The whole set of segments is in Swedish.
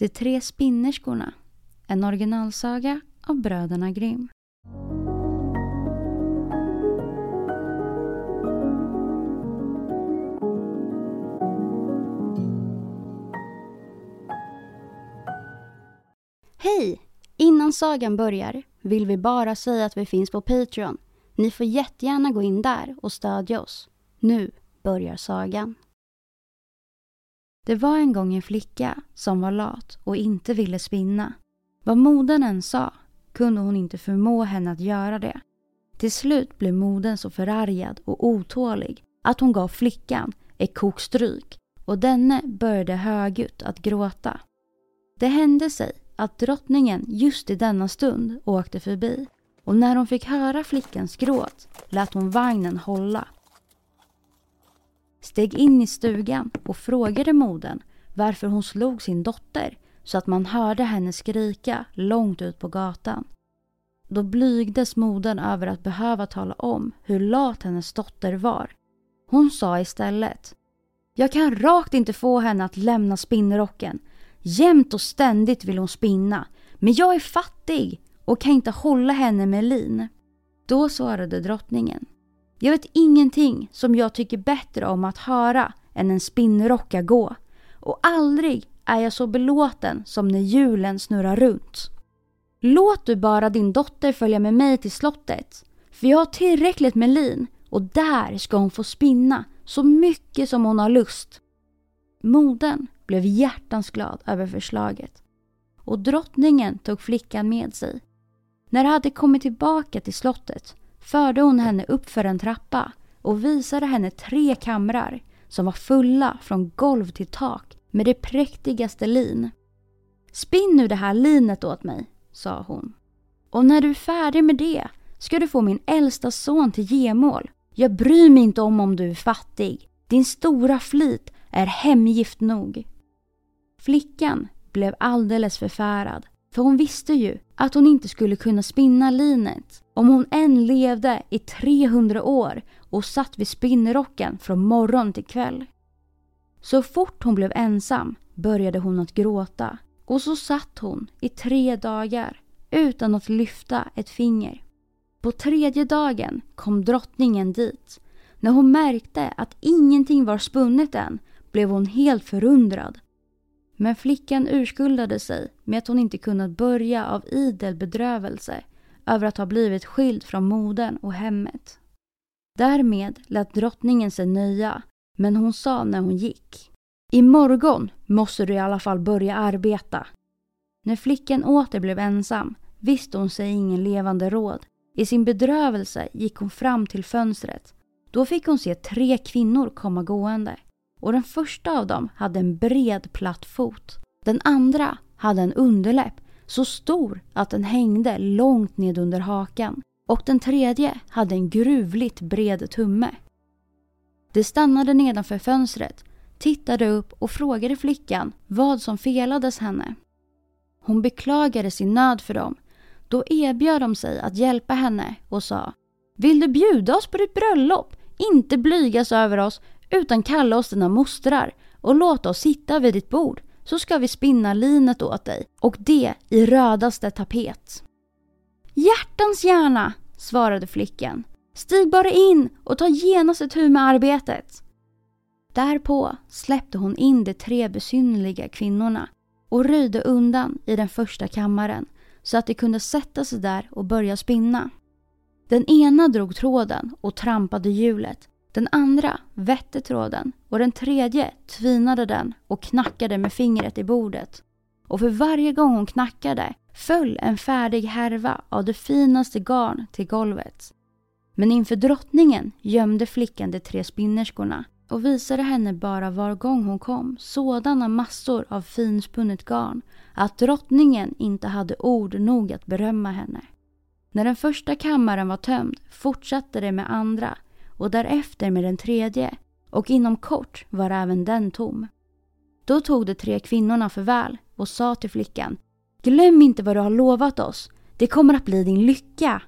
De tre spinnerskorna. En originalsaga av bröderna Grimm. Hej! Innan sagan börjar vill vi bara säga att vi finns på Patreon. Ni får jättegärna gå in där och stödja oss. Nu börjar sagan. Det var en gång en flicka som var lat och inte ville spinna. Vad modern än sa kunde hon inte förmå henne att göra det. Till slut blev modern så förargad och otålig att hon gav flickan ett kokstryk och denne började högljutt att gråta. Det hände sig att drottningen just i denna stund åkte förbi och när hon fick höra flickans gråt lät hon vagnen hålla. Steg in i stugan och frågade modern varför hon slog sin dotter så att man hörde henne skrika långt ut på gatan. Då blygdes modern över att behöva tala om hur lat hennes dotter var. Hon sa istället Jag kan rakt inte få henne att lämna spinnrocken. Jämt och ständigt vill hon spinna. Men jag är fattig och kan inte hålla henne med lin. Då svarade drottningen. Jag vet ingenting som jag tycker bättre om att höra än en spinnrocka gå. Och aldrig är jag så belåten som när hjulen snurrar runt. Låt du bara din dotter följa med mig till slottet. För jag har tillräckligt med lin och där ska hon få spinna så mycket som hon har lust. Modern blev hjärtans glad över förslaget och drottningen tog flickan med sig. När de hade kommit tillbaka till slottet förde hon henne upp för en trappa och visade henne tre kamrar som var fulla från golv till tak med det präktigaste lin. Spinn nu det här linet åt mig, sa hon. Och när du är färdig med det ska du få min äldsta son till gemål. Jag bryr mig inte om om du är fattig. Din stora flit är hemgift nog. Flickan blev alldeles förfärad, för hon visste ju att hon inte skulle kunna spinna linet om hon än levde i 300 år och satt vid spinnrocken från morgon till kväll. Så fort hon blev ensam började hon att gråta och så satt hon i tre dagar utan att lyfta ett finger. På tredje dagen kom drottningen dit. När hon märkte att ingenting var spunnet än blev hon helt förundrad. Men flickan urskuldade sig med att hon inte kunnat börja av idel bedrövelse över att ha blivit skild från modern och hemmet. Därmed lät drottningen sig nöja, men hon sa när hon gick. Imorgon måste du i alla fall börja arbeta. När flickan åter blev ensam visste hon sig ingen levande råd. I sin bedrövelse gick hon fram till fönstret. Då fick hon se tre kvinnor komma gående. Och den första av dem hade en bred platt fot. Den andra hade en underläpp så stor att den hängde långt ned under hakan. Och den tredje hade en gruvligt bred tumme. De stannade nedanför fönstret tittade upp och frågade flickan vad som felades henne. Hon beklagade sin nöd för dem. Då erbjöd de sig att hjälpa henne och sa Vill du bjuda oss på ditt bröllop? Inte blygas över oss utan kalla oss dina mostrar och låta oss sitta vid ditt bord så ska vi spinna linet åt dig och det i rödaste tapet. Hjärtans gärna, svarade flickan. Stig bara in och ta genast ett med arbetet. Därpå släppte hon in de tre besynnerliga kvinnorna och röjde undan i den första kammaren så att de kunde sätta sig där och börja spinna. Den ena drog tråden och trampade hjulet. Den andra vette tråden och den tredje tvinade den och knackade med fingret i bordet. Och för varje gång hon knackade föll en färdig härva av det finaste garn till golvet. Men inför drottningen gömde flickan de tre spinnerskorna och visade henne bara var gång hon kom sådana massor av finspunnet garn att drottningen inte hade ord nog att berömma henne. När den första kammaren var tömd fortsatte det med andra och därefter med den tredje och inom kort var även den tom. Då tog de tre kvinnorna förväl och sa till flickan Glöm inte vad du har lovat oss. Det kommer att bli din lycka.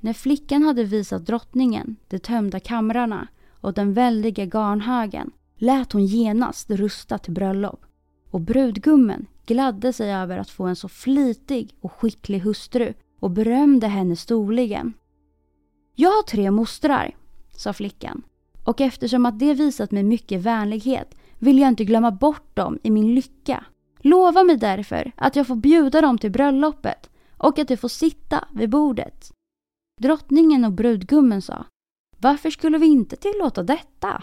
När flickan hade visat drottningen de tömda kamrarna och den väldiga garnhögen lät hon genast rusta till bröllop. Och brudgummen gladde sig över att få en så flitig och skicklig hustru och berömde henne storligen. Jag har tre mostrar, sa flickan. Och eftersom att det visat mig mycket vänlighet vill jag inte glömma bort dem i min lycka. Lova mig därför att jag får bjuda dem till bröllopet och att de får sitta vid bordet. Drottningen och brudgummen sa Varför skulle vi inte tillåta detta?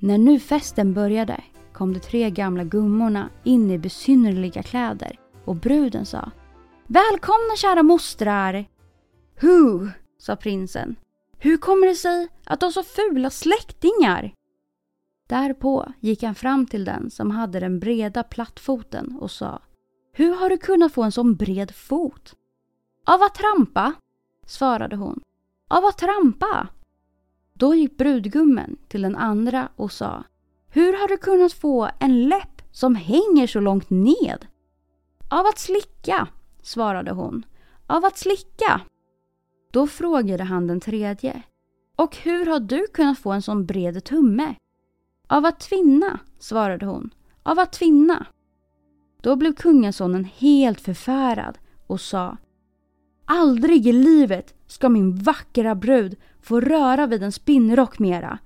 När nu festen började kom de tre gamla gummorna in i besynnerliga kläder och bruden sa Välkomna kära mostrar! Hu, sa prinsen. Hur kommer det sig att du har så fula släktingar? Därpå gick han fram till den som hade den breda plattfoten och sa Hur har du kunnat få en sån bred fot? Av att trampa, svarade hon. Av att trampa? Då gick brudgummen till den andra och sa Hur har du kunnat få en läpp som hänger så långt ned? Av att slicka, svarade hon. Av att slicka. Då frågade han den tredje. Och hur har du kunnat få en sån bred tumme? Av att tvinna, svarade hon. Av att tvinna. Då blev kungasonen helt förfärad och sa Aldrig i livet ska min vackra brud få röra vid en spinnrock mera.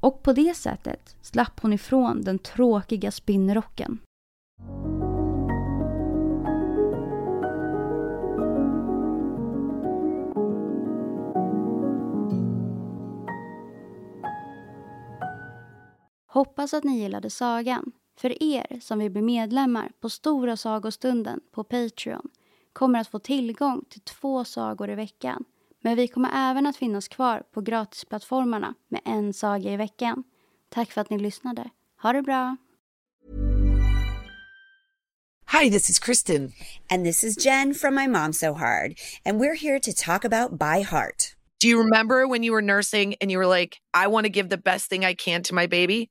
Och på det sättet slapp hon ifrån den tråkiga spinnrocken. Hoppas att ni gillade sagan. För er som vill bli medlemmar på Stora sagostunden på Patreon kommer att få tillgång till två sagor i veckan. Men vi kommer även att finnas kvar på gratisplattformarna med en saga i veckan. Tack för att ni lyssnade. Ha det bra! Hi, this is Kristen. And this is Jen from My Mom So Hard. And we're here to talk about By Heart. Do you remember when you were nursing and you were like, I want to give the best thing I can to my baby?